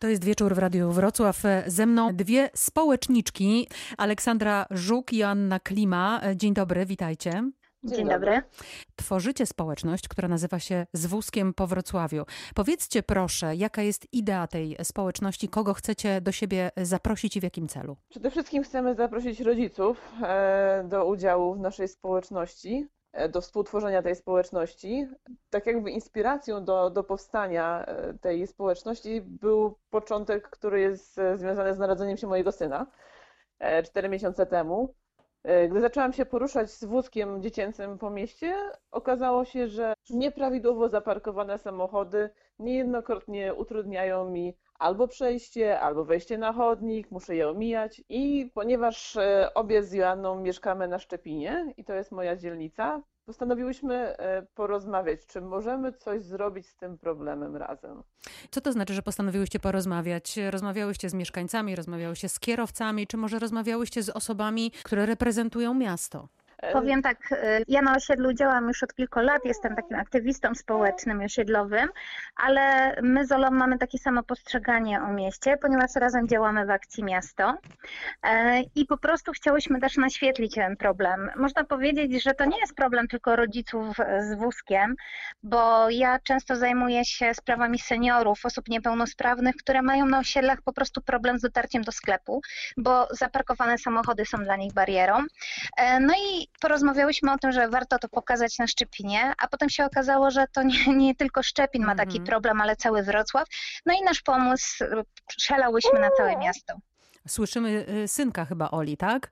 To jest wieczór w Radiu Wrocław. Ze mną dwie społeczniczki, Aleksandra Żuk i Anna Klima. Dzień dobry, witajcie. Dzień, dobry. Tworzycie społeczność, która nazywa się Z wózkiem po Wrocławiu. Powiedzcie proszę, jaka jest idea tej społeczności, kogo chcecie do siebie zaprosić i w jakim celu? Przede wszystkim chcemy zaprosić rodziców e, do udziału w naszej społeczności. E, do współtworzenia tej społeczności. Tak jakby inspiracją do, do powstania e, tej społeczności był początek, który jest e, związany z narodzeniem się mojego syna cztery miesiące temu. Gdy zaczęłam się poruszać z wózkiem dziecięcym po mieście, okazało się, że nieprawidłowo zaparkowane samochody niejednokrotnie utrudniają mi albo przejście, albo wejście na chodnik, muszę je omijać. I ponieważ e, obie z Joanną mieszkamy na Szczepinie i to jest moja dzielnica, postanowiłyśmy e, porozmawiać, czy możemy coś zrobić z tym problemem razem. Co to znaczy, że postanowiłyście porozmawiać? Rozmawiałyście z mieszkańcami, rozmawiałyście z kierowcami, czy może rozmawiałyście z osobami, które reprezentują miasto? Powiem tak, y, ja na osiedlu działam już od kilku lat, jestem takim aktywistą społecznym osiedlowym, ale my z Olą mamy takie samo postrzeganie o mieście, ponieważ razem działamy w akcji miasto e, i po prostu chciałyśmy też naświetlić ten problem. Można powiedzieć, że to nie jest problem tylko rodziców z wózkiem, bo ja często zajmuję się sprawami seniorów, osób niepełnosprawnych, które mają na osiedlach po prostu problem z dotarciem do sklepu, bo zaparkowane samochody są dla nich barierą. E, no i porozmawiałyśmy o tym, że warto to pokazać na Szczepinie, a potem się okazało, że to nie, nie tylko Szczepin ma taki mhm. problem, ale cały Wrocław. No i nasz pomysł przelałyśmy na całe miasto. Słyszymy y, synka chyba Oli, tak?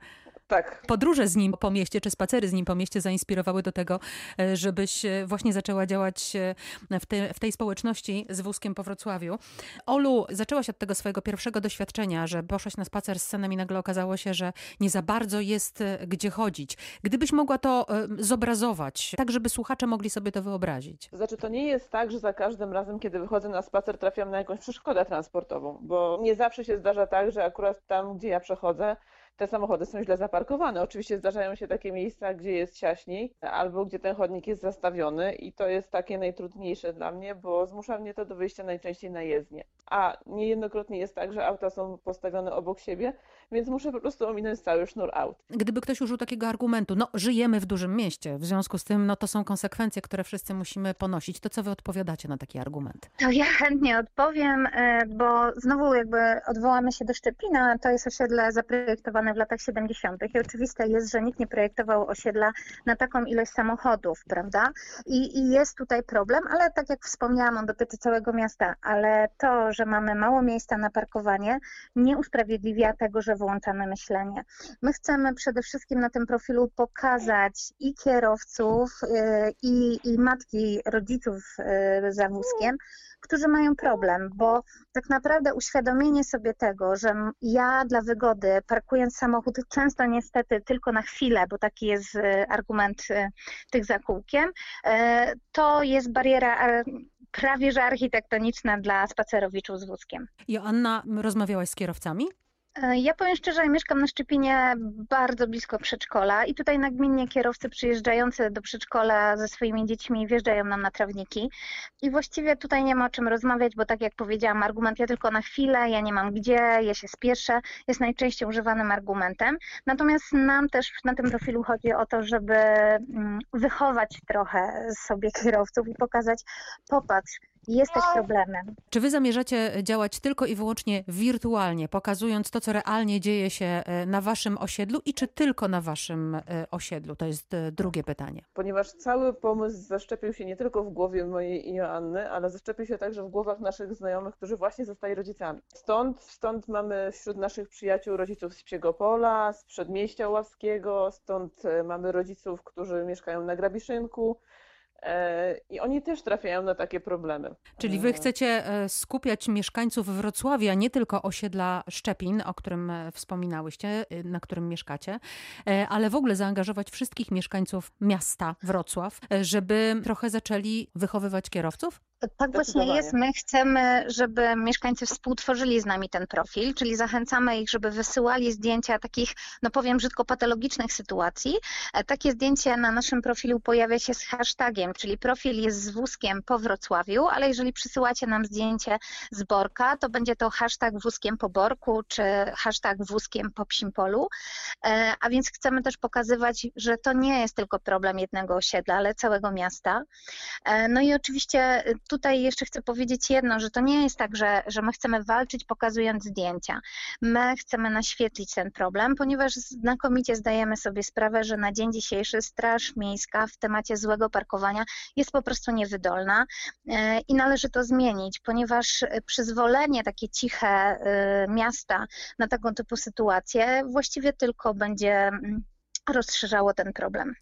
Tak. Podróże z nim po mieście, czy spacery z nim po mieście zainspirowały do tego, e, żebyś e, właśnie zaczęła działać e, w, te, w tej społeczności z wózkiem po Wrocławiu. Olu, zaczęłaś od tego swojego pierwszego doświadczenia, że poszłaś na spacer z synem i nagle okazało się, że nie za bardzo jest gdzie chodzić. Gdybyś mogła to zobrazować, tak żeby słuchacze mogli sobie to wyobrazić. Znaczy, to nie jest tak, że za każdym razem, kiedy wychodzę na spacer, trafiam na jakąś przeszkodę transportową, bo nie zawsze się zdarza tak, że akurat tam, gdzie ja przechodzę, te samochody są źle zaparkowane. Oczywiście zdarzają się takie miejsca, gdzie jest ciaśniej albo gdzie ten chodnik jest zastawiony i to jest takie najtrudniejsze dla mnie, bo zmusza mnie to do wyjścia najczęściej na jezdnię. A niejednokrotnie jest tak, że auta są postawione obok siebie, więc muszę po prostu ominąć cały sznur aut. Gdyby ktoś użył takiego argumentu, no żyjemy w dużym mieście, w związku z tym no to są konsekwencje, które wszyscy musimy ponosić, to co wy odpowiadacie na taki argument? To ja chętnie odpowiem, e, bo znowu jakby odwołamy się do Szczepina, to jest osiedle zaprojektowane w latach 70. i oczywiste jest, że nikt nie projektował osiedla na taką ilość samochodów, prawda? I, I jest tutaj problem, ale tak jak wspomniałam, on dotyczy całego miasta, ale to, że mamy mało miejsca na parkowanie, nie usprawiedliwia tego, że wyłączamy myślenie. My chcemy przede wszystkim na tym profilu pokazać i kierowców, y, i, i matki rodziców y, za wózkiem, którzy mają problem, bo tak naprawdę uświadomienie sobie tego, że ja dla wygody parkując samochód często niestety tylko na chwilę, bo taki jest y, argument tych za kółkiem, to jest bariera prawie że architektoniczna dla spacerowiczów z wózkiem. Joanna, rozmawiałaś z kierowcami? E, ja powiem szczerze, mieszkam na Szczepinie bardzo blisko przedszkola i tutaj nagminnie kierowcy przyjeżdżający do przedszkola ze swoimi dziećmi wjeżdżają nam na trawniki i właściwie tutaj nie ma o czym rozmawiać, bo tak jak powiedziałam, argument ja tylko na chwilę, ja nie mam gdzie, ja się spieszę, jest najczęściej używanym argumentem. Natomiast nam też na tym profilu chodzi o to, żeby mm, wychować trochę sobie kierowców i pokazać, popatrz, jesteś problemem. Czy wy zamierzacie działać tylko i wyłącznie wirtualnie, pokazując to, co realnie dzieje się e, na waszym osiedlu i czy tylko na waszym e, osiedlu? To jest e, drugie pytanie. Ponieważ cały pomysł zaszczepił się nie tylko w głowie mojej i Joanny, ale zaszczepił się także w głowach naszych znajomych, którzy właśnie zostali rodzicami. Stąd, stąd mamy wśród naszych przyjaciół rodziców z Psiegopola, z Przedmieścia Ławskiego, stąd mamy rodziców, którzy mieszkają na Grabiszynku, E, I oni też trafiają na takie problemy. Czyli wy chcecie e, skupiać mieszkańców Wrocławia, nie tylko osiedla Szczepin, o którym e, wspominałyście, na którym mieszkacie, ale w ogóle zaangażować wszystkich mieszkańców miasta Wrocław, żeby trochę zaczęli wychowywać kierowców? Tak właśnie jest. My chcemy, żeby mieszkańcy współtworzyli z nami ten profil, czyli zachęcamy ich, żeby wysyłali zdjęcia takich, no powiem brzydko, patologicznych sytuacji. E, takie zdjęcie na naszym profilu pojawia się z hashtagiem, czyli profil jest z wózkiem po Wrocławiu, ale jeżeli przysyłacie nam zdjęcie z Borka, to będzie to hashtag wózkiem po Borku, czy hashtag wózkiem po Psimpolu. E, a więc chcemy też pokazywać, że to nie jest tylko problem jednego osiedla, ale całego miasta. E, no i oczywiście tutaj jeszcze chcę powiedzieć jedno, że to nie jest tak, że, że my chcemy walczyć pokazując zdjęcia. My chcemy naświetlić ten problem, ponieważ znakomicie zdajemy sobie sprawę, że na dzień dzisiejszy Straż Miejska w temacie złego parkowania jest po prostu niewydolna e, i należy to zmienić, ponieważ przyzwolenie takie ciche e, miasta na taką typu sytuację właściwie tylko będzie mm, rozszerzało ten problem.